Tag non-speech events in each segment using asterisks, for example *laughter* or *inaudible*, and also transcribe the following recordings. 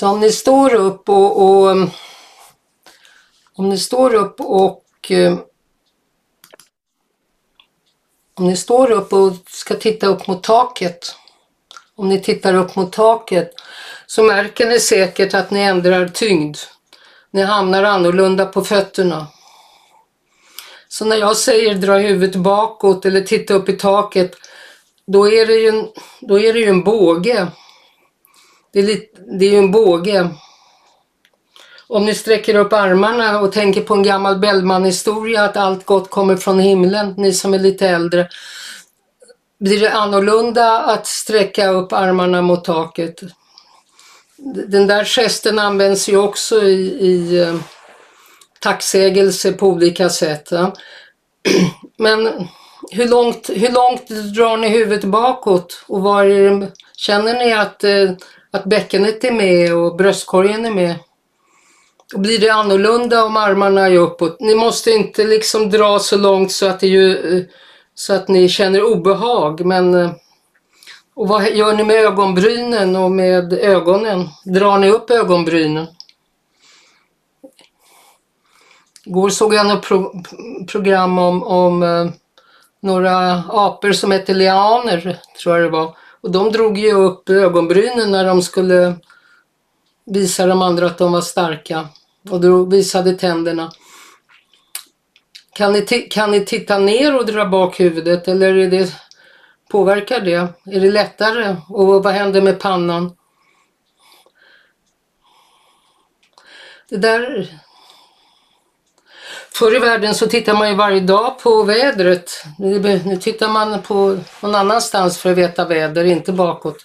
Så om ni står upp och, och mm, om ni står upp och mm, om ni står upp och ska titta upp mot taket, om ni tittar upp mot taket så märker ni säkert att ni ändrar tyngd. Ni hamnar annorlunda på fötterna. Så när jag säger dra huvudet bakåt eller titta upp i taket, då är det ju en, då är det ju en båge. Det är, lite, det är ju en båge. Om ni sträcker upp armarna och tänker på en gammal Bellman-historia att allt gott kommer från himlen, ni som är lite äldre. Blir det annorlunda att sträcka upp armarna mot taket? Den där gesten används ju också i, i eh, tacksägelse på olika sätt. Ja. *clears throat* Men hur långt, hur långt drar ni huvudet bakåt och var det, känner ni att, eh, att bäckenet är med och bröstkorgen är med? Och blir det annorlunda om armarna är uppåt? Ni måste inte liksom dra så långt så att, det ju, eh, så att ni känner obehag men eh, och vad gör ni med ögonbrynen och med ögonen? Drar ni upp ögonbrynen? Igår såg jag något pro program om, om eh, några apor som hette lianer, tror jag det var. Och de drog ju upp ögonbrynen när de skulle visa de andra att de var starka. Och då visade tänderna. Kan ni, kan ni titta ner och dra bak huvudet eller är det, påverkar det? Är det lättare? Och vad händer med pannan? Det där Förr i världen så tittar man ju varje dag på vädret. Nu tittar man på någon annanstans för att veta väder, inte bakåt.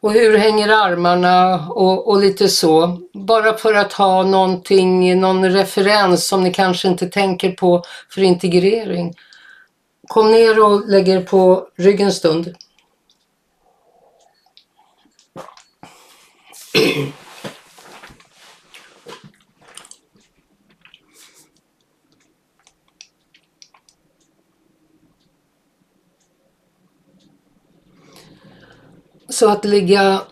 Och hur hänger armarna och, och, lite så. Bara för att ha någonting, någon referens som ni kanske inte tänker på för integrering. Kom ner och lägg er på ryggen stund. Så att ligga,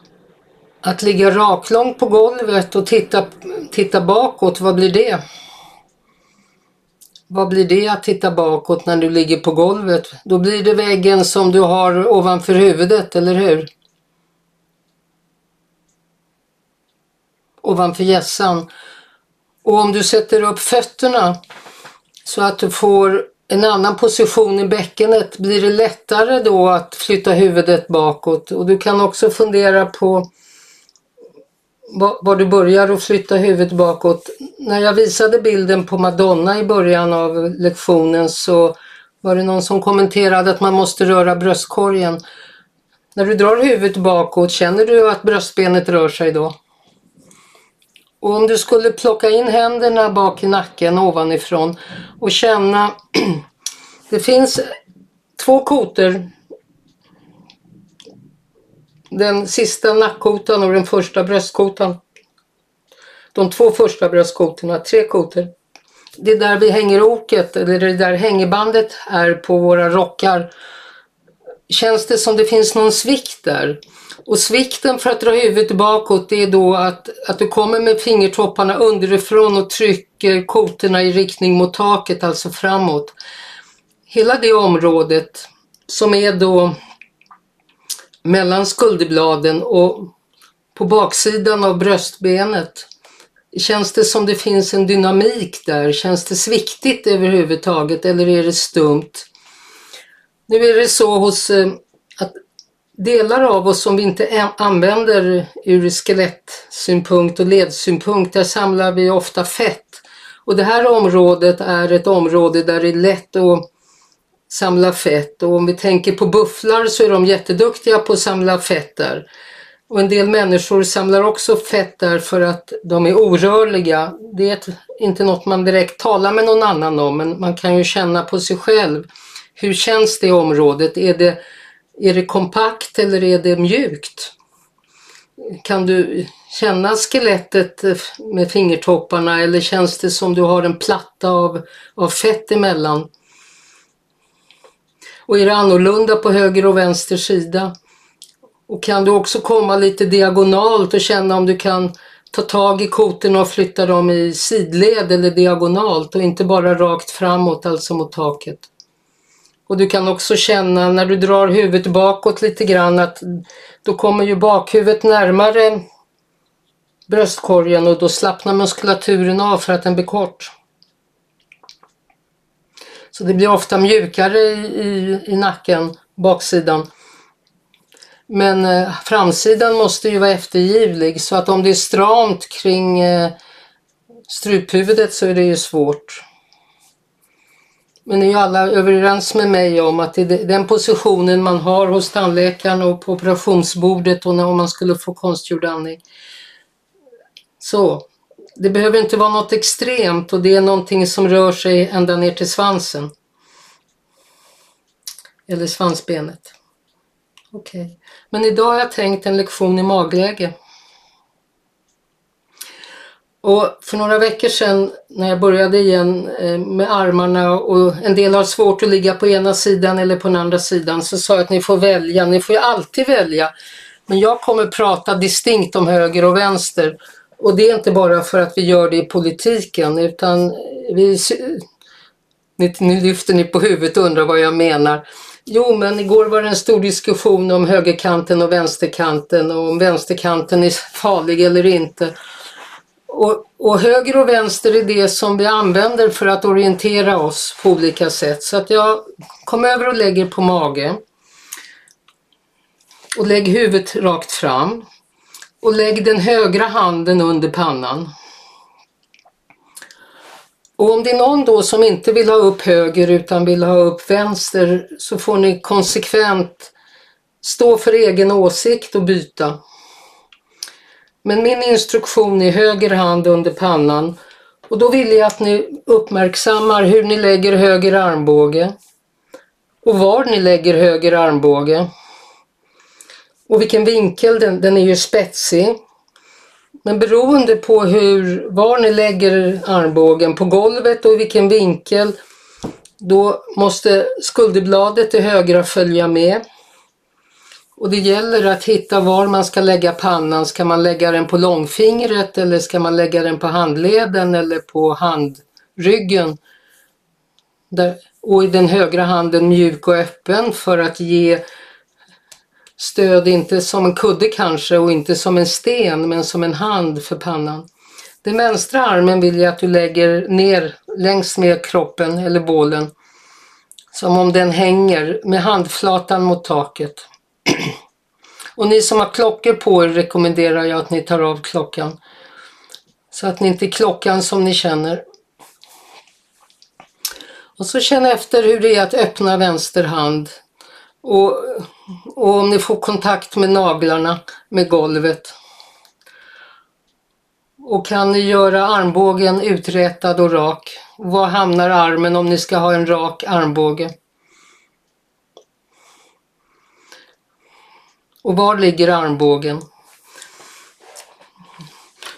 att ligga raklång på golvet och titta, titta bakåt, vad blir det? Vad blir det att titta bakåt när du ligger på golvet? Då blir det väggen som du har ovanför huvudet, eller hur? Ovanför hjässan. Och om du sätter upp fötterna så att du får en annan position i bäckenet, blir det lättare då att flytta huvudet bakåt? Och du kan också fundera på var du börjar att flytta huvudet bakåt. När jag visade bilden på Madonna i början av lektionen så var det någon som kommenterade att man måste röra bröstkorgen. När du drar huvudet bakåt, känner du att bröstbenet rör sig då? Och om du skulle plocka in händerna bak i nacken ovanifrån och känna, *clears throat* det finns två kotor. Den sista nackkotan och den första bröstkotan. De två första bröstkotorna, tre kotor. Det är där vi hänger oket, eller det där hängebandet är på våra rockar. Känns det som det finns någon svikt där? Och svikten för att dra huvudet bakåt det är då att, att du kommer med fingertopparna underifrån och trycker kotorna i riktning mot taket, alltså framåt. Hela det området som är då mellan skulderbladen och på baksidan av bröstbenet. Känns det som det finns en dynamik där? Känns det sviktigt överhuvudtaget eller är det stumt? Nu är det så hos eh, delar av oss som vi inte använder ur skelettsynpunkt och ledsynpunkt, där samlar vi ofta fett. Och det här området är ett område där det är lätt att samla fett och om vi tänker på bufflar så är de jätteduktiga på att samla fett där. Och en del människor samlar också fett där för att de är orörliga. Det är inte något man direkt talar med någon annan om men man kan ju känna på sig själv. Hur känns det området? Är det är det kompakt eller är det mjukt? Kan du känna skelettet med fingertopparna eller känns det som du har en platta av, av fett emellan? Och är det annorlunda på höger och vänster sida? Och kan du också komma lite diagonalt och känna om du kan ta tag i kotorna och flytta dem i sidled eller diagonalt och inte bara rakt framåt, alltså mot taket. Och du kan också känna när du drar huvudet bakåt lite grann att då kommer ju bakhuvudet närmare bröstkorgen och då slappnar muskulaturen av för att den blir kort. Så det blir ofta mjukare i, i, nacken, baksidan. Men eh, framsidan måste ju vara eftergivlig så att om det är stramt kring eh, struphuvudet så är det ju svårt. Men ni är ju alla överens med mig om att det är den positionen man har hos tandläkaren och på operationsbordet och när man skulle få konstgjord andning. Så, det behöver inte vara något extremt och det är någonting som rör sig ända ner till svansen. Eller svansbenet. Okej, okay. men idag har jag tänkt en lektion i magläge. Och för några veckor sedan när jag började igen eh, med armarna och en del har svårt att ligga på ena sidan eller på den andra sidan så sa jag att ni får välja, ni får ju alltid välja. Men jag kommer prata distinkt om höger och vänster och det är inte bara för att vi gör det i politiken utan vi, nu lyfter ni på huvudet och undrar vad jag menar. Jo, men igår var det en stor diskussion om högerkanten och vänsterkanten och om vänsterkanten är farlig eller inte. Och, och, höger och vänster är det som vi använder för att orientera oss på olika sätt. Så att jag kommer över och lägger på mage. Och lägg huvudet rakt fram. Och lägg den högra handen under pannan. Och om det är någon då som inte vill ha upp höger utan vill ha upp vänster så får ni konsekvent stå för egen åsikt och byta. Men min instruktion är höger hand under pannan och då vill jag att ni uppmärksammar hur ni lägger höger armbåge och var ni lägger höger armbåge. Och vilken vinkel, den, den är ju spetsig. Men beroende på hur, var ni lägger armbågen, på golvet och i vilken vinkel, då måste skulderbladet till högra följa med. Och det gäller att hitta var man ska lägga pannan. Ska man lägga den på långfingret eller ska man lägga den på handleden eller på handryggen? Där, och i den högra handen mjuk och öppen för att ge stöd, inte som en kudde kanske och inte som en sten men som en hand för pannan. Den vänstra armen vill jag att du lägger ner längs med kroppen eller bålen. Som om den hänger med handflatan mot taket. *clears throat* Och ni som har klockor på er rekommenderar jag att ni tar av klockan. Så att ni inte är klockan som ni känner. Och så känn efter hur det är att öppna vänster hand. Och, och om ni får kontakt med naglarna med golvet. Och kan ni göra armbågen uträtad och rak? Var hamnar armen om ni ska ha en rak armbåge? Och var ligger armbågen?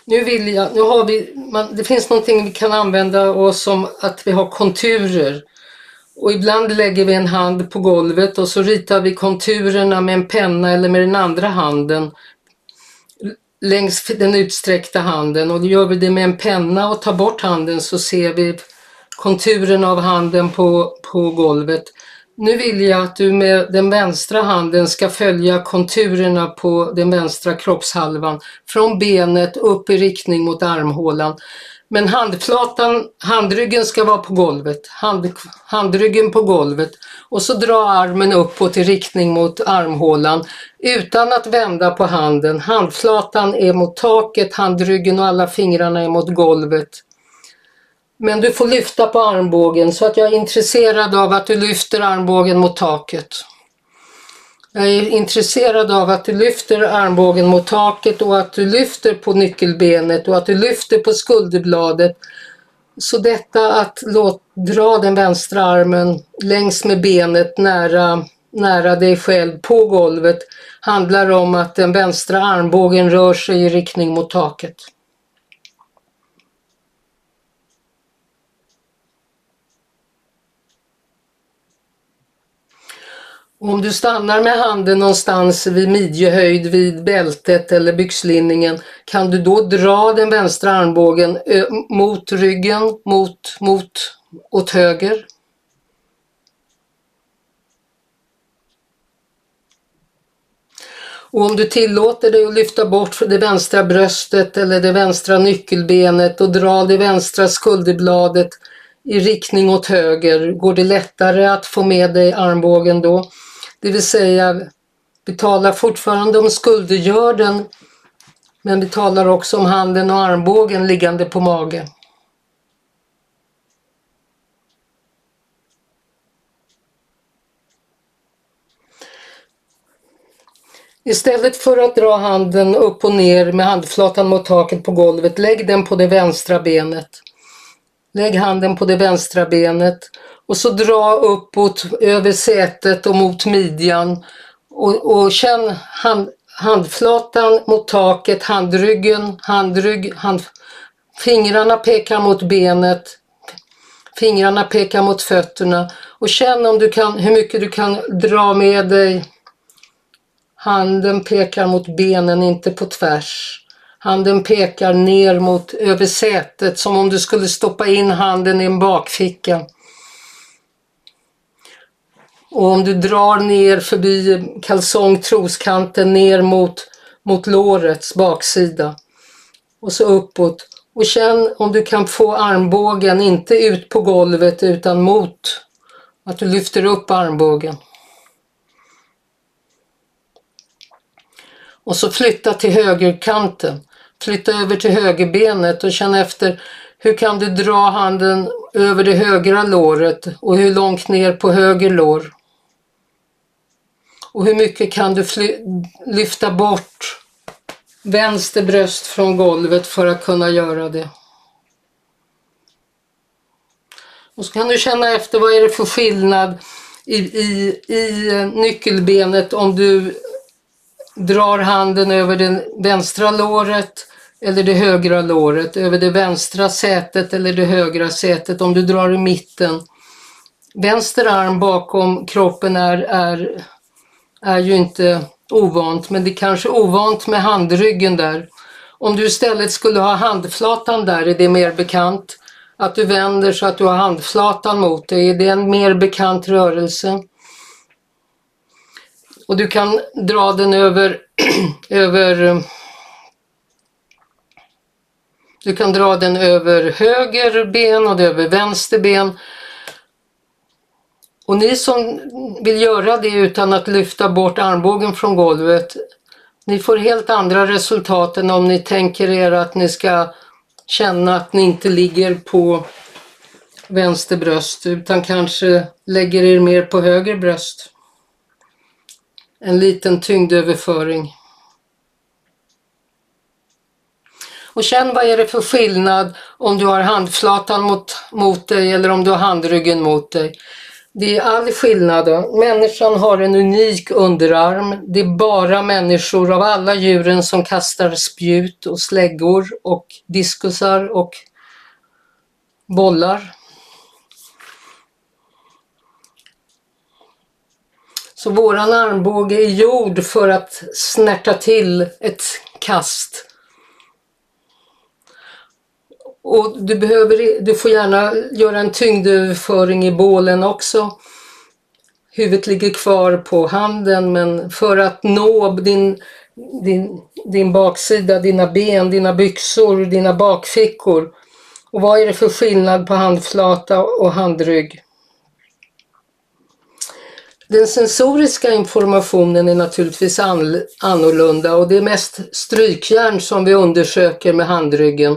Nu vill jag, nu har vi, man, det finns någonting vi kan använda oss som att vi har konturer. Och ibland lägger vi en hand på golvet och så ritar vi konturerna med en penna eller med den andra handen längs den utsträckta handen och då gör vi det med en penna och tar bort handen så ser vi konturen av handen på, på golvet. Nu vill jag att du med den vänstra handen ska följa konturerna på den vänstra kroppshalvan från benet upp i riktning mot armhålan. Men handflatan, handryggen ska vara på golvet, hand, handryggen på golvet och så dra armen uppåt i riktning mot armhålan utan att vända på handen. Handflatan är mot taket, handryggen och alla fingrarna är mot golvet. Men du får lyfta på armbågen så att jag är intresserad av att du lyfter armbågen mot taket. Jag är intresserad av att du lyfter armbågen mot taket och att du lyfter på nyckelbenet och att du lyfter på skulderbladet. Så detta att låt, dra den vänstra armen längs med benet nära, nära dig själv på golvet handlar om att den vänstra armbågen rör sig i riktning mot taket. Om du stannar med handen någonstans vid midjehöjd, vid bältet eller byxlinningen kan du då dra den vänstra armbågen mot ryggen, mot, mot, åt höger. Och om du tillåter dig att lyfta bort det vänstra bröstet eller det vänstra nyckelbenet och dra det vänstra skulderbladet i riktning åt höger, går det lättare att få med dig armbågen då. Det vill säga, vi talar fortfarande om skuldergörden men vi talar också om handen och armbågen liggande på mage. Istället för att dra handen upp och ner med handflatan mot taket på golvet, lägg den på det vänstra benet. Lägg handen på det vänstra benet och så dra uppåt över sätet och mot midjan och, och känn hand, handflatan mot taket, handryggen, handrygg, hand, fingrarna pekar mot benet, fingrarna pekar mot fötterna och känn om du kan, hur mycket du kan dra med dig. Handen pekar mot benen, inte på tvärs. Handen pekar ner mot över sätet som om du skulle stoppa in handen i en bakficka. Och om du drar ner förbi kalsong troskanten ner mot, mot lårets baksida och så uppåt. Och känn om du kan få armbågen inte ut på golvet utan mot, att du lyfter upp armbågen. Och så flytta till högerkanten. Flytta över till högerbenet och känn efter hur kan du dra handen över det högra låret och hur långt ner på höger lår. Och hur mycket kan du lyfta bort vänster bröst från golvet för att kunna göra det. Och så kan du känna efter vad är det för skillnad i, i, i nyckelbenet om du drar handen över det vänstra låret eller det högra låret, över det vänstra sätet eller det högra sätet om du drar i mitten. Vänster arm bakom kroppen är, är, är ju inte ovant, men det är kanske ovant med handryggen där. Om du istället skulle ha handflatan där är det mer bekant. Att du vänder så att du har handflatan mot dig, är det en mer bekant rörelse? Och du kan dra den över, *clears throat* över du kan dra den över höger ben och över vänster ben. Och ni som vill göra det utan att lyfta bort armbågen från golvet, ni får helt andra resultat än om ni tänker er att ni ska känna att ni inte ligger på vänster bröst utan kanske lägger er mer på höger bröst. En liten tyngdöverföring. Och känn vad är det för skillnad om du har handflatan mot, mot dig eller om du har handryggen mot dig. Det är all skillnad. Människan har en unik underarm. Det är bara människor av alla djuren som kastar spjut och släggor och diskusar och bollar. Så våran armbåge är gjord för att snärta till ett kast. Och du, behöver, du får gärna göra en tyngdöverföring i bålen också. Huvudet ligger kvar på handen men för att nå din, din, din baksida, dina ben, dina byxor, dina bakfickor. Och vad är det för skillnad på handflata och handrygg? Den sensoriska informationen är naturligtvis annorlunda och det är mest strykjärn som vi undersöker med handryggen.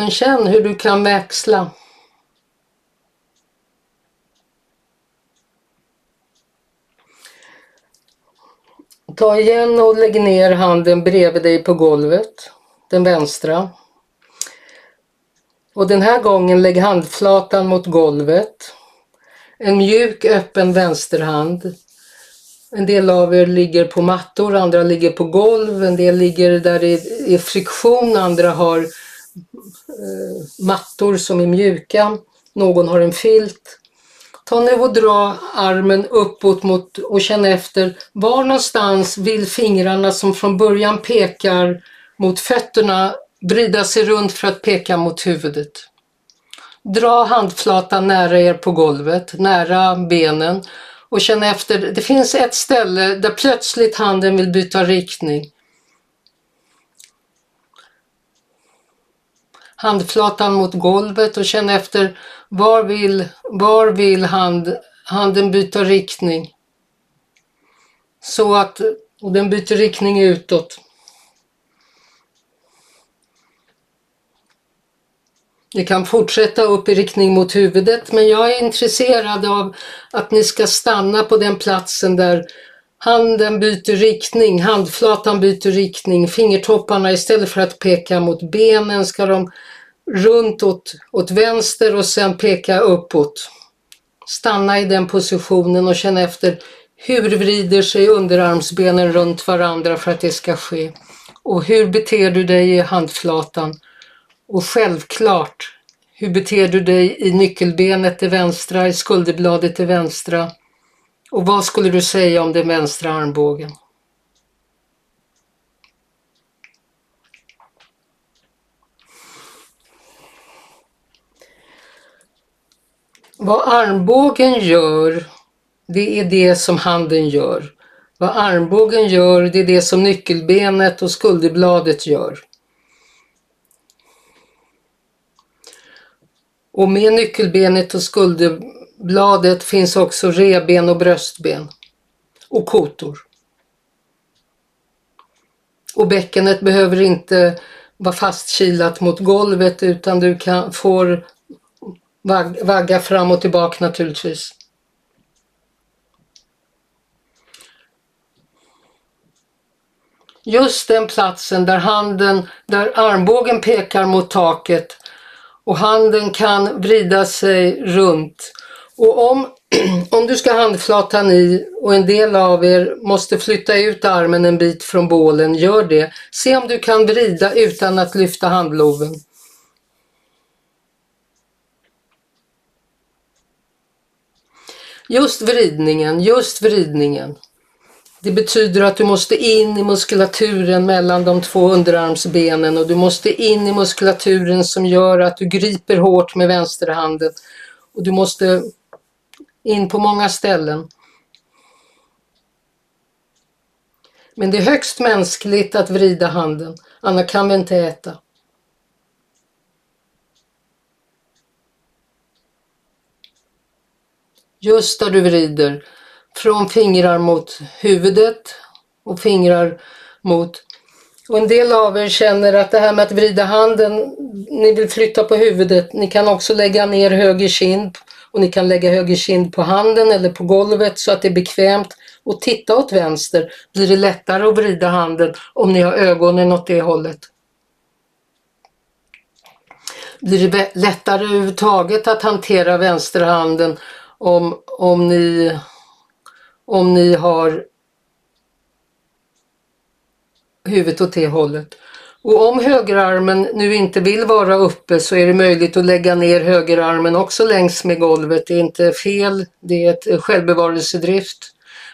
Men känn hur du kan växla. Ta igen och lägg ner handen bredvid dig på golvet, den vänstra. Och den här gången lägg handflatan mot golvet. En mjuk öppen vänsterhand. En del av er ligger på mattor, andra ligger på golv, en del ligger där det är friktion, andra har Eh, Eh, mattor som är mjuka. Någon har en filt. Ta nu och dra armen uppåt mot och känn efter var någonstans vill fingrarna som från början pekar mot fötterna vrida sig runt för att peka mot huvudet. Dra handflatan nära er på golvet, nära benen och känn efter. Det finns ett ställe där plötsligt handen vill byta riktning. Handflatan mot golvet och känn efter var vill, var vill hand, handen byta riktning? Så att, och den byter riktning utåt. Ni kan fortsätta upp i riktning mot huvudet men jag är intresserad av att ni ska stanna på den platsen där handen byter riktning, handflatan byter riktning, fingertopparna istället för att peka mot benen ska de runt åt, åt vänster och sen peka uppåt. Stanna i den positionen och känna efter hur vrider sig underarmsbenen runt varandra för att det ska ske. Och hur beter du dig i handflatan? Och självklart, hur beter du dig i nyckelbenet till vänstra, i skulderbladet till vänstra? Och vad skulle du säga om den vänstra armbågen? Vad armbågen gör, det är det som handen gör. Vad armbågen gör, det är det som nyckelbenet och skulderbladet gör. Och med nyckelbenet och skulderbladet bladet finns också reben och bröstben och kotor. Och bäckenet behöver inte vara fastkilat mot golvet utan du kan, får vagga fram och tillbaka naturligtvis. Just den platsen där handen, där armbågen pekar mot taket och handen kan vrida sig runt. Och om, *clears throat* om du ska handflatan i och en del av er måste flytta ut armen en bit från bålen, gör det. Se om du kan vrida utan att lyfta handloven. Just vridningen, just vridningen. Det betyder att du måste in i muskulaturen mellan de två underarmsbenen och du måste in i muskulaturen som gör att du griper hårt med vänsterhanden. Och du måste in på många ställen. Men det är högst mänskligt att vrida handen, annars kan vi inte äta. Just där du vrider. Från fingrar mot huvudet och fingrar mot... Och en del av er känner att det här med att vrida handen, ni vill flytta på huvudet. Ni kan också lägga ner höger kind och ni kan lägga höger kind på handen eller på golvet så att det är bekvämt. Och titta åt vänster blir det lättare att vrida handen om ni har ögonen åt det hållet. Blir det lättare överhuvudtaget att hantera vänsterhanden om, om, ni, om ni har huvudet åt det hållet. Och om högerarmen nu inte vill vara uppe så är det möjligt att lägga ner högerarmen också längs med golvet. Det är inte fel, det är ett självbevarelsedrift.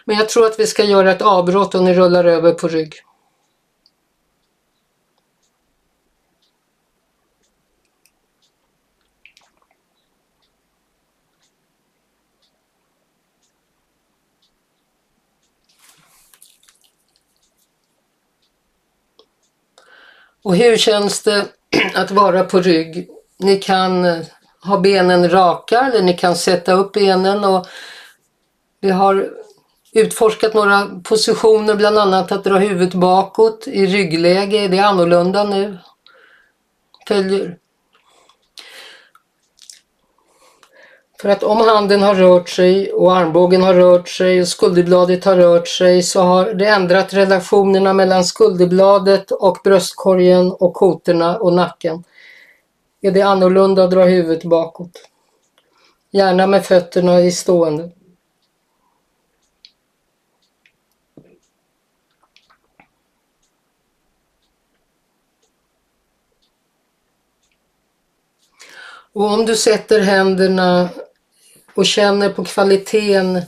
Men jag tror att vi ska göra ett avbrott och ni rullar över på rygg. Och hur känns det *clears throat* att vara på rygg? Ni kan eh, ha benen raka eller ni kan sätta upp benen och vi har utforskat några positioner, bland annat att dra huvudet bakåt i ryggläge. Är Det annorlunda nu. Följer För att om handen har rört sig och armbågen har rört sig och skulderbladet har rört sig så har det ändrat relationerna mellan skulderbladet och bröstkorgen och kotorna och nacken. Är det annorlunda att dra huvudet bakåt? Gärna med fötterna i stående. Och om du sätter händerna och känner på kvaliteten.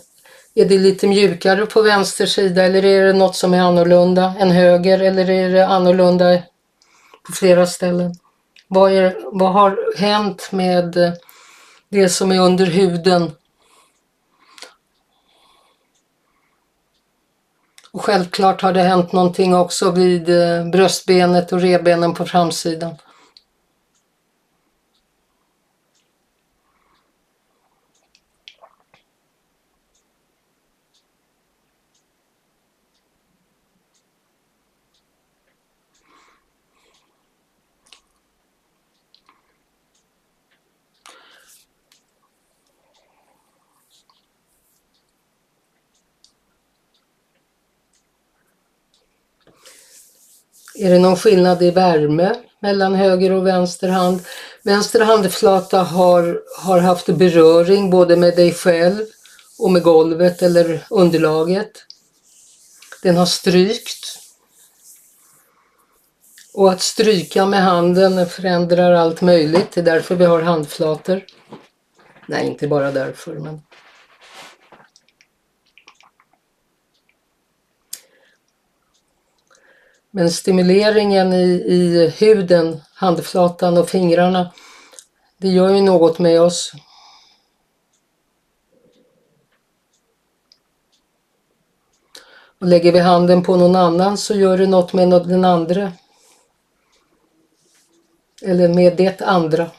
Är det lite mjukare på vänster sida eller är det något som är annorlunda än höger eller är det annorlunda på flera ställen? Vad, är, vad har hänt med det som är under huden? Och självklart har det hänt någonting också vid eh, bröstbenet och rebenen på framsidan. Är det någon skillnad i värme mellan höger och vänster hand? Vänster handflata har, har haft beröring både med dig själv och med golvet eller underlaget. Den har strykt. Och att stryka med handen förändrar allt möjligt. Det är därför vi har handflator. Nej, inte bara därför, men Men stimuleringen i, i huden, handflatan och fingrarna, det gör ju något med oss. Och lägger vi handen på någon annan så gör det något med den andra. Eller med det andra.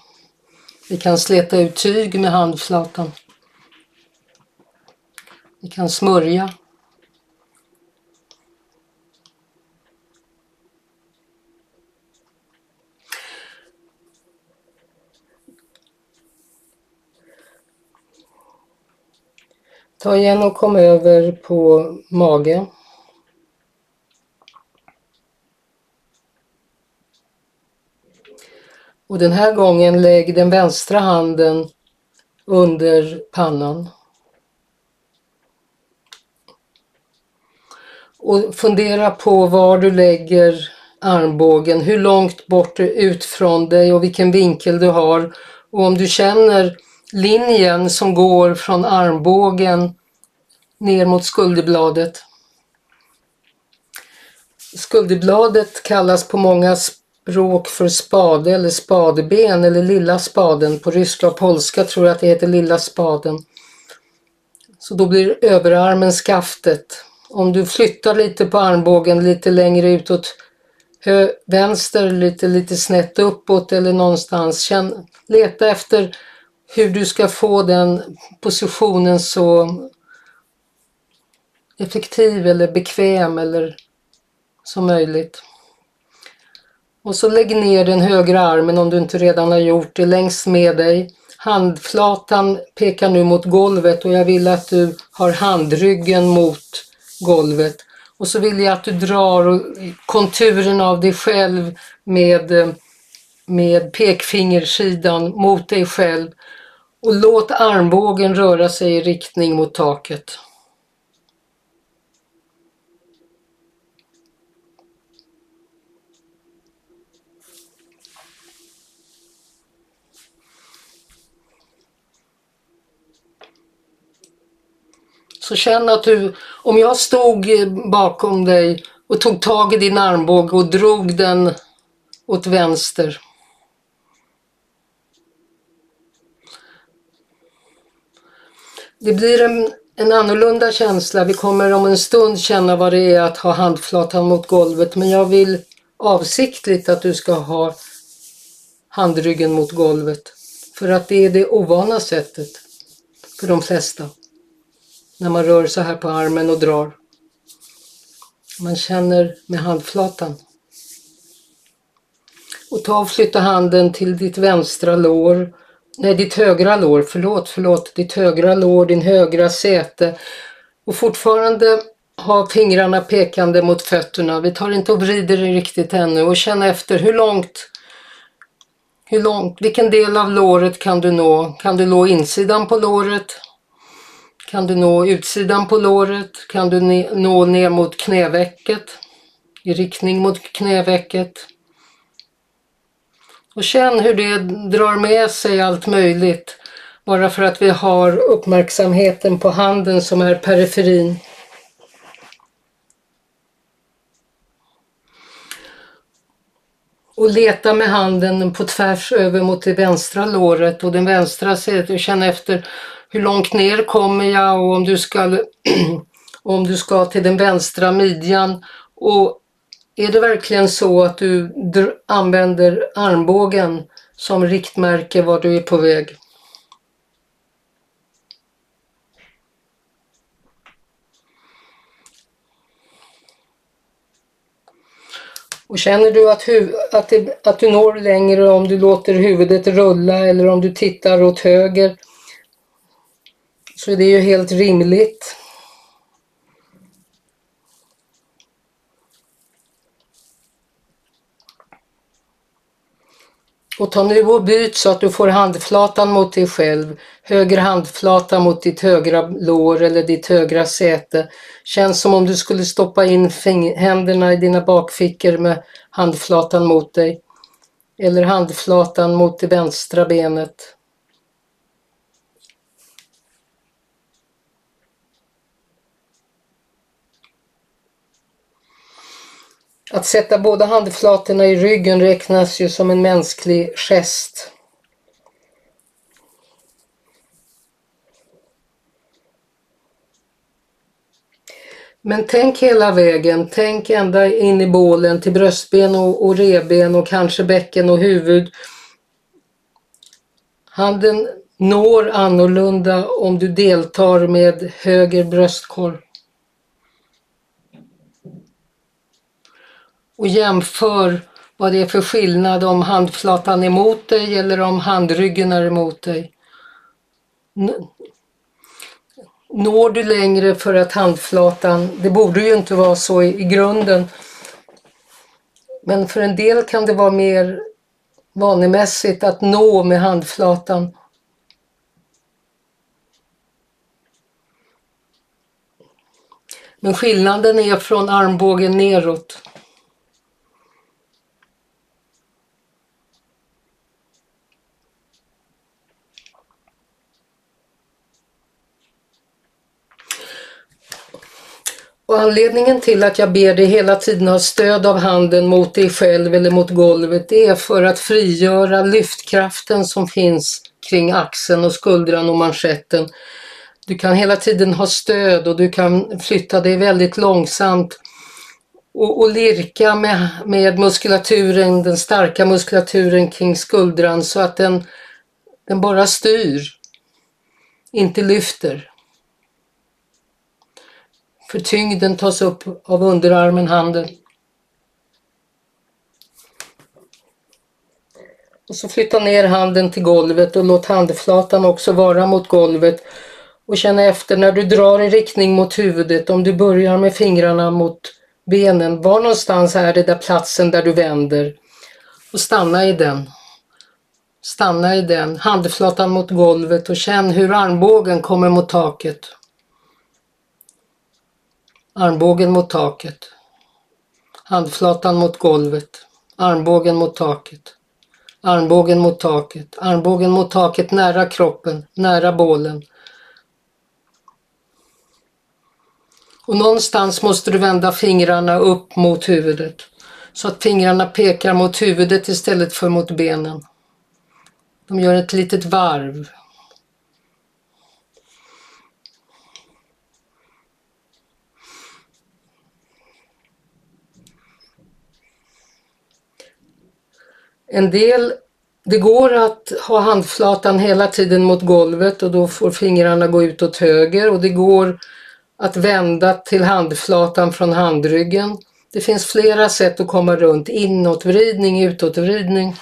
Vi kan sleta ut tyg med handflatan. Vi kan smörja. Ta igen och kom över på mage. Och den här gången lägg den vänstra handen under pannan. Och fundera på var du lägger armbågen, hur långt bort ut från dig och vilken vinkel du har. Och om du känner linjen som går från armbågen ner mot skulderbladet. Skulderbladet kallas på många språk för spade eller spadeben eller lilla spaden. På ryska och polska tror jag att det heter lilla spaden. Så då blir överarmen skaftet. Om du flyttar lite på armbågen lite längre utåt vänster, lite, lite snett uppåt eller någonstans. Känn, leta efter hur du ska få den positionen så effektiv eller bekväm eller som möjligt. Och så lägg ner den högra armen om du inte redan har gjort det längs med dig. Handflatan pekar nu mot golvet och jag vill att du har handryggen mot golvet. Och så vill jag att du drar konturen av dig själv med, eh, med pekfingersidan mot dig själv och låt armbågen röra sig i riktning mot taket. Så känn att du, om jag stod bakom dig och tog tag i din armbåge och drog den åt vänster Det blir en, en annorlunda känsla. Vi kommer om en stund känna vad det är att ha handflatan mot golvet men jag vill avsiktligt att du ska ha handryggen mot golvet. För att det är det ovana sättet för de flesta. När man rör så här på armen och drar. Man känner med handflatan. Och ta och flytta handen till ditt vänstra lår nej ditt högra lår, förlåt, förlåt, ditt högra lår, din högra säte och fortfarande ha fingrarna pekande mot fötterna. Vi tar inte och vrider det riktigt ännu och känna efter hur långt, hur långt, vilken del av låret kan du nå? Kan du nå insidan på låret? Kan du nå utsidan på låret? Kan du nå ner mot knävecket? I riktning mot knävecket? Och känn hur det drar med sig allt möjligt. Bara för att vi har uppmärksamheten på handen som är periferin. Och leta med handen på tvärs över mot det vänstra låret och den vänstra sidan. Känn efter hur långt ner kommer jag och om du ska, *clears throat* om du ska till den vänstra midjan. Och är det verkligen så att du använder armbågen som riktmärke var du är på väg? Och känner du att, att, det, att du når längre om du låter huvudet rulla eller om du tittar åt höger så är det ju helt rimligt. Och ta nu och byt så att du får handflatan mot dig själv. Höger handflata mot ditt högra lår eller ditt högra säte. Känns som om du skulle stoppa in händerna i dina bakfickor med handflatan mot dig. Eller handflatan mot det vänstra benet. Att sätta båda handflatorna i ryggen räknas ju som en mänsklig gest. Men tänk hela vägen, tänk ända in i bålen till bröstben och, och reben och kanske bäcken och huvud. Handen når annorlunda om du deltar med höger bröstkorg. Och jämför vad det är för skillnad om handflatan är emot dig eller om handryggen är emot dig. Når du längre för att handflatan, det borde ju inte vara så i, i grunden, men för en del kan det vara mer vanemässigt att nå med handflatan. Men skillnaden är från armbågen neråt. Och anledningen till att jag ber dig hela tiden ha stöd av handen mot dig själv eller mot golvet, det är för att frigöra lyftkraften som finns kring axeln och skuldran och manschetten. Du kan hela tiden ha stöd och du kan flytta dig väldigt långsamt och, och lirka med, med muskulaturen, den starka muskulaturen kring skuldran så att den, den bara styr, inte lyfter. För tyngden tas upp av underarmen, handen. Och så flytta ner handen till golvet och låt handflatan också vara mot golvet. Och känna efter när du drar i riktning mot huvudet, om du börjar med fingrarna mot benen, var någonstans är det där platsen där du vänder? Och stanna i den. Stanna i den, handflatan mot golvet och känn hur armbågen kommer mot taket. Armbågen mot taket. Handflatan mot golvet. Armbågen mot taket. Armbågen mot taket. Armbågen mot taket nära kroppen, nära bålen. Och någonstans måste du vända fingrarna upp mot huvudet. Så att fingrarna pekar mot huvudet istället för mot benen. De gör ett litet varv. En del, det går att ha handflatan hela tiden mot golvet och då får fingrarna gå ut åt höger och det går att vända till handflatan från handryggen. Det finns flera sätt att komma runt inåtvridning, utåtvridning.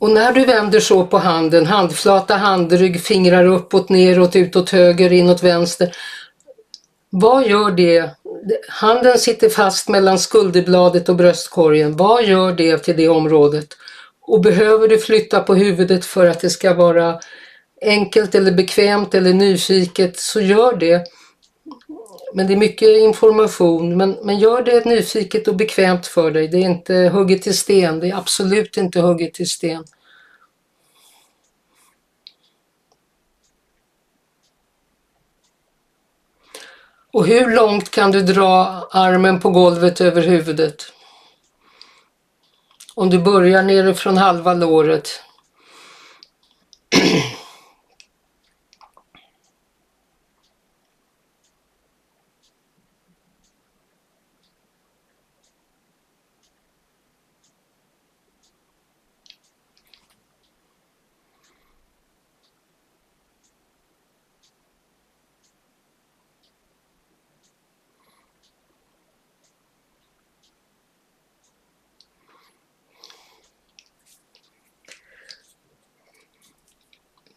Och när du vänder så på handen, handflata, handrygg, fingrar uppåt, neråt, utåt höger, inåt vänster. Vad gör det? Handen sitter fast mellan skulderbladet och bröstkorgen. Vad gör det till det området? Och behöver du flytta på huvudet för att det ska vara enkelt eller bekvämt eller nyfiket så gör det. Men det är mycket information, men, men gör det nyfiket och bekvämt för dig. Det är inte hugget i sten, det är absolut inte hugget i sten. Och hur långt kan du dra armen på golvet över huvudet? Om du börjar nerifrån halva låret. *clears throat*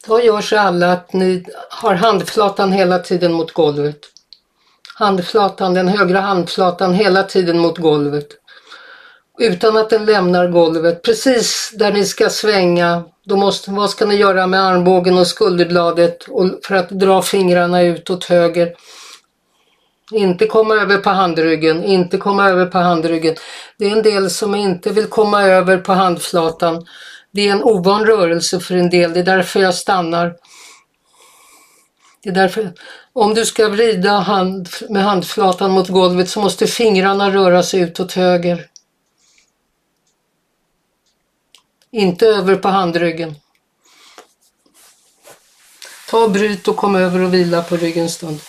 Då gör så alla att ni har handflatan hela tiden mot golvet. Handflatan, den högra handflatan hela tiden mot golvet. Utan att den lämnar golvet. Precis där ni ska svänga, då måste, vad ska ni göra med armbågen och skulderbladet och för att dra fingrarna ut åt höger. Inte komma över på handryggen, inte komma över på handryggen. Det är en del som inte vill komma över på handflatan. Det är en ovan rörelse för en del, det är därför jag stannar. Det är därför, om du ska vrida hand, med handflatan mot golvet så måste fingrarna röra sig utåt höger. Inte över på handryggen. Ta bryt och kom över och vila på ryggen en stund.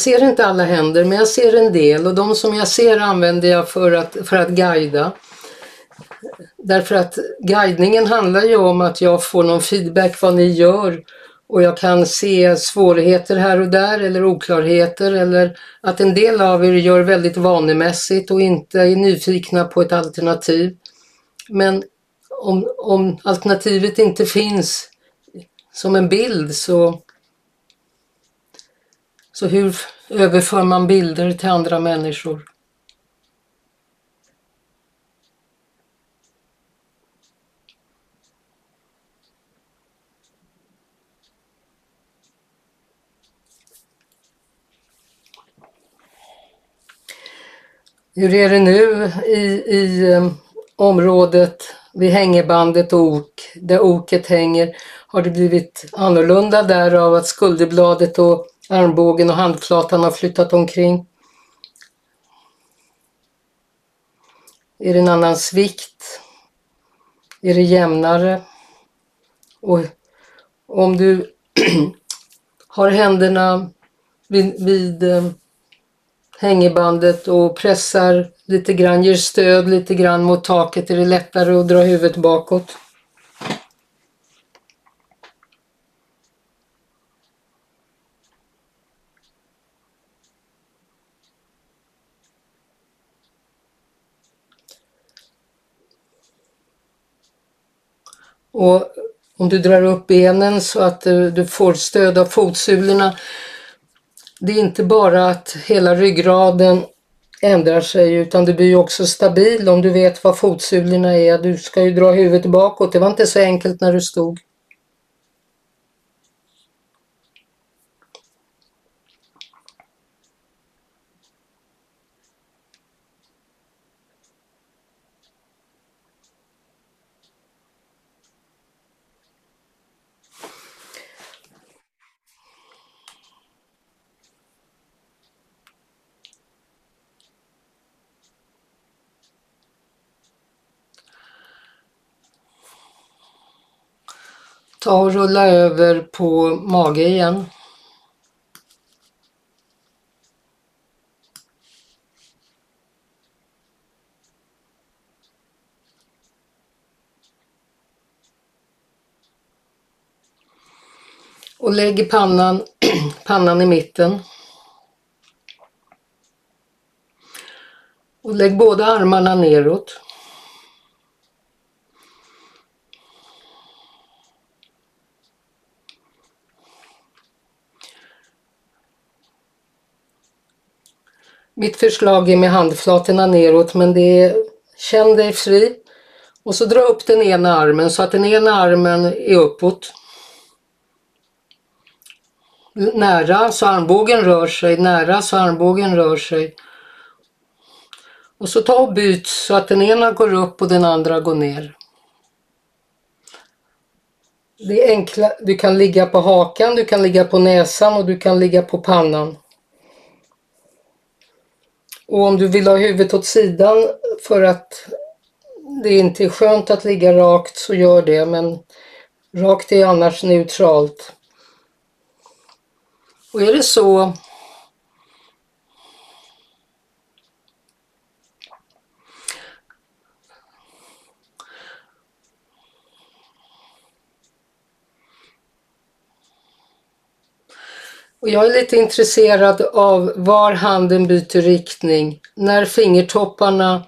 Ser inte alla händer men jag ser en del och de som jag ser använder jag för att, för att guida. Därför att guidningen handlar ju om att jag får någon feedback vad ni gör och jag kan se svårigheter här och där eller oklarheter eller att en del av er gör väldigt vanemässigt och inte är nyfikna på ett alternativ. Men om, om alternativet inte finns som en bild så så hur överför man bilder till andra människor? Hur är det nu i, i um, området vid hängebandet och ok, där oket hänger? Har det blivit annorlunda där av att skulderbladet och Armbågen och handflatan har flyttat omkring. Är det en annan svikt? Är det jämnare? Och om du *clears throat* har händerna vid, vid eh, hängebandet och pressar lite grann, ger stöd lite grann mot taket, är det lättare att dra huvudet bakåt. Och om du drar upp benen så att eh, du får stöd av fotsulorna. Det är inte bara att hela ryggraden ändrar sig utan du blir också stabil om du vet vad fotsulorna är. Du ska ju dra huvudet bakåt. Det var inte så enkelt när du stod. Ta och rulla över på mage igen. och lägg pannan, *clears throat* pannan i mitten. Och lägg båda armarna neråt. Mitt förslag är med handflatorna neråt men det är känn dig fri. Och så dra upp den ena armen så att den ena armen är uppåt. Nära så armbågen rör sig, nära så armbågen rör sig. Och så ta och byt så att den ena går upp och den andra går ner. Det är enkla, du kan ligga på hakan, du kan ligga på näsan och du kan ligga på pannan. Och om du vill ha huvudet åt sidan för att det inte är skönt att ligga rakt så gör det men rakt är annars neutralt. Och är det så Och jag är lite intresserad av var handen byter riktning. När fingertopparna,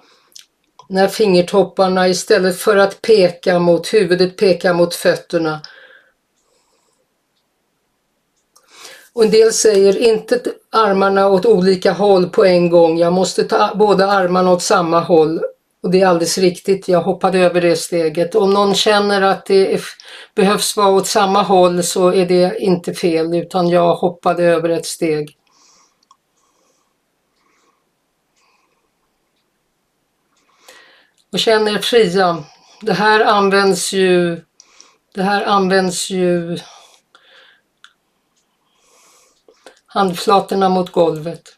när fingertopparna istället för att peka mot huvudet pekar mot fötterna. Och en del säger inte armarna åt olika håll på en gång. Jag måste ta båda armarna åt samma håll. Och det är alldeles riktigt, jag hoppade över det steget. Om någon känner att det är, behövs vara åt samma håll så är det inte fel utan jag hoppade över ett steg. Och känn er fria. Det här används ju det här används ju handflatorna mot golvet.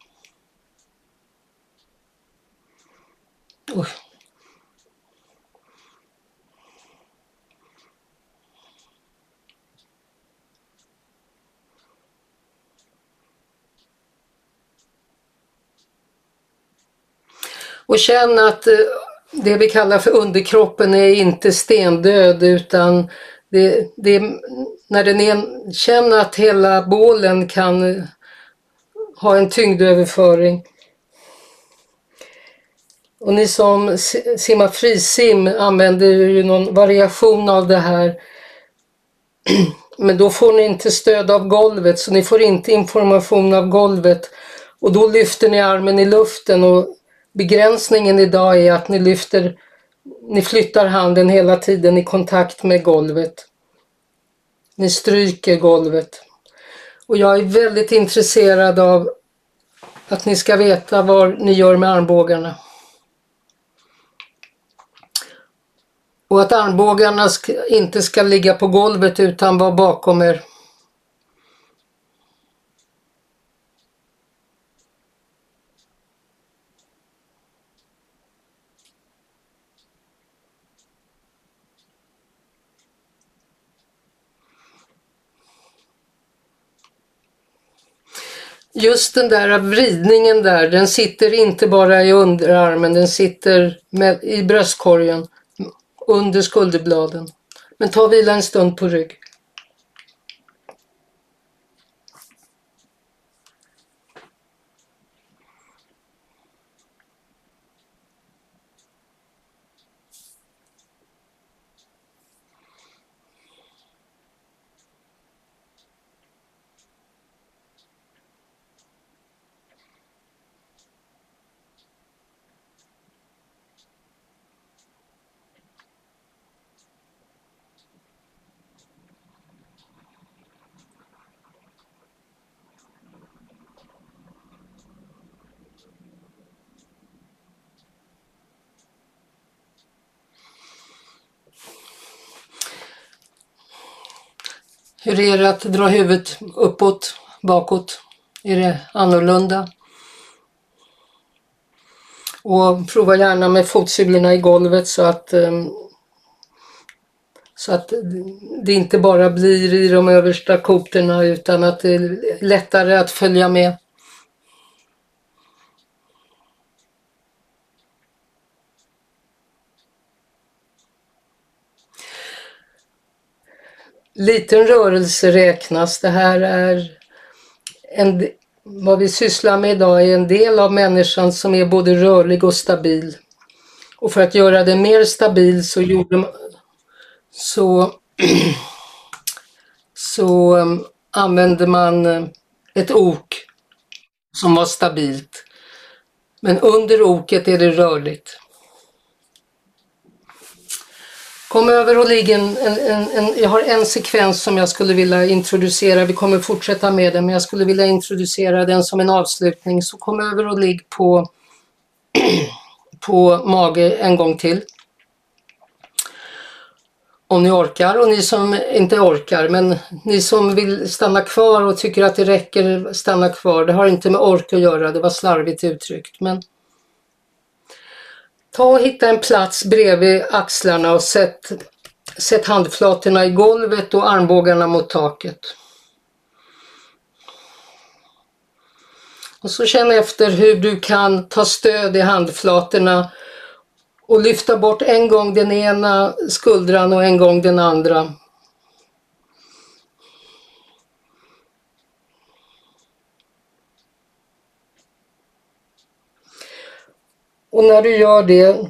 Oj. Och känn att eh, det vi kallar för underkroppen är inte stendöd utan det, det, när den är, känner att hela bålen kan eh, ha en tyngdöverföring. Och ni som simmar frisim använder ju någon variation av det här. *clears throat* Men då får ni inte stöd av golvet så ni får inte information av golvet. Och då lyfter ni armen i luften och Begränsningen idag är att ni lyfter, ni flyttar handen hela tiden i kontakt med golvet. Ni stryker golvet. Och jag är väldigt intresserad av att ni ska veta vad ni gör med armbågarna. Och att armbågarna inte ska ligga på golvet utan vara bakom er. Just den där vridningen där, den sitter inte bara i underarmen, den sitter med, i bröstkorgen under skulderbladen. Men ta och vila en stund på rygg. Hur är det att dra huvudet uppåt, bakåt? Är det annorlunda? Och prova gärna med fotsulorna i golvet så att ehm, så att det inte bara blir i de översta kotorna utan att det är lättare att följa med. Liten rörelse räknas. Det här är en, vad vi sysslar med idag är en del av människan som är både rörlig och stabil. Och för att göra det mer stabil så gjorde man, så, *clears throat* så um, använde man eh, ett ok som var stabilt. Men under oket är det rörligt. Kom över och ligg en, en, en, jag har en sekvens som jag skulle vilja introducera. Vi kommer fortsätta med den men jag skulle vilja introducera den som en avslutning. Så kom över och ligg på, *clears throat* på mage en gång till. Om ni orkar och ni som inte orkar men ni som vill stanna kvar och tycker att det räcker stanna kvar. Det har inte med ork att göra, det var slarvigt uttryckt. Men Ta och hitta en plats bredvid axlarna och sätt, sätt handflatorna i golvet och armbågarna mot taket. Och så känn efter hur du kan ta stöd i handflatorna och lyfta bort en gång den ena skuldran och en gång den andra. Och när du gör det,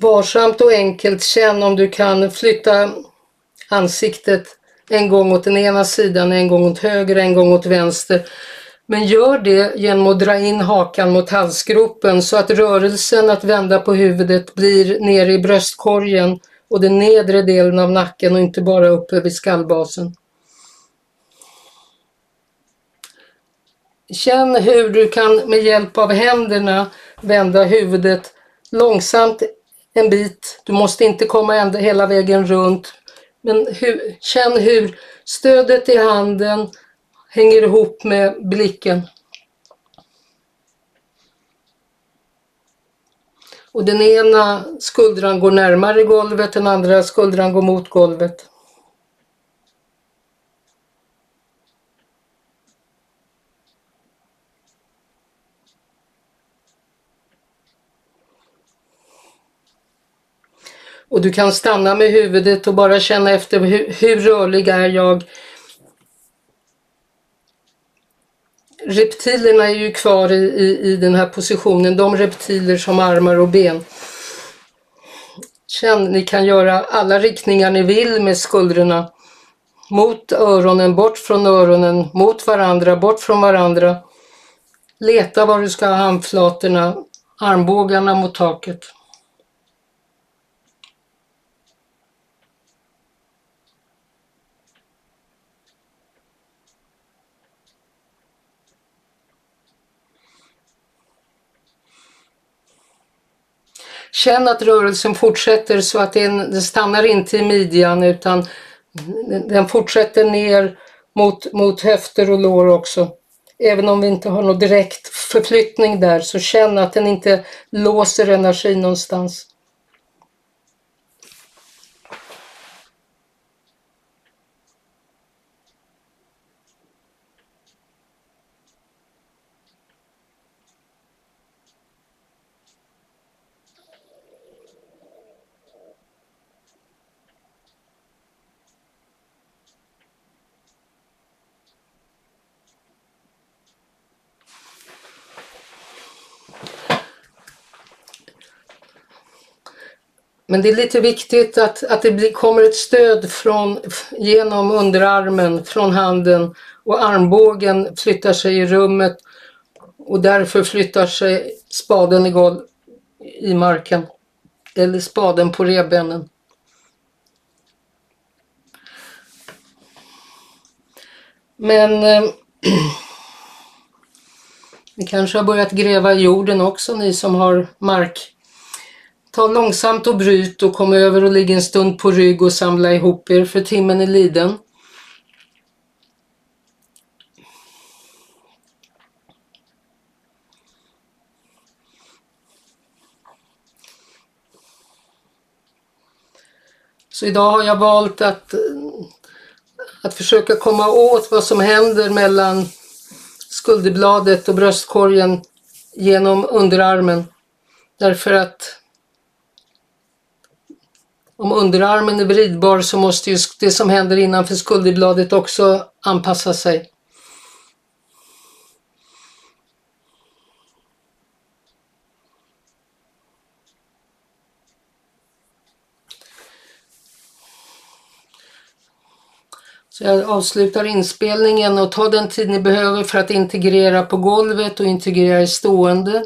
varsamt och enkelt känn om du kan flytta ansiktet en gång åt den ena sidan, en gång åt höger, en gång åt vänster. Men gör det genom att dra in hakan mot halsgropen så att rörelsen att vända på huvudet blir nere i bröstkorgen och den nedre delen av nacken och inte bara uppe vid skallbasen. Känn hur du kan med hjälp av händerna vända huvudet långsamt en bit. Du måste inte komma ända hela vägen runt. Men hur, känn hur stödet i handen hänger ihop med blicken. Och den ena skuldran går närmare golvet, den andra skuldran går mot golvet. Och du kan stanna med huvudet och bara känna efter hur, hur rörlig är jag? Reptilerna är ju kvar i, i, i den här positionen, de reptiler som armar och ben. Känn, ni kan göra alla riktningar ni vill med skuldrorna. Mot öronen, bort från öronen, mot varandra, bort från varandra. Leta var du ska ha handflatorna, armbågarna mot taket. Känn att rörelsen fortsätter så att den, den stannar inte i midjan utan den fortsätter ner mot, mot höfter och lår också. Även om vi inte har någon direkt förflyttning där så känn att den inte låser energi någonstans. Men det är lite viktigt att, att det blir, kommer ett stöd från, genom underarmen, från handen och armbågen flyttar sig i rummet och därför flyttar sig spaden i, golv, i marken. Eller spaden på revbenen. Men eh, *clears throat* ni kanske har börjat gräva i jorden också, ni som har mark Ta långsamt och bryt och kom över och ligg en stund på rygg och samla ihop er för timmen är liden. Så idag har jag valt att, att försöka komma åt vad som händer mellan skulderbladet och bröstkorgen genom underarmen. Därför att om underarmen är vridbar så måste ju det som händer innanför skulderbladet också anpassa sig. Så jag avslutar inspelningen och ta den tid ni behöver för att integrera på golvet och integrera i stående.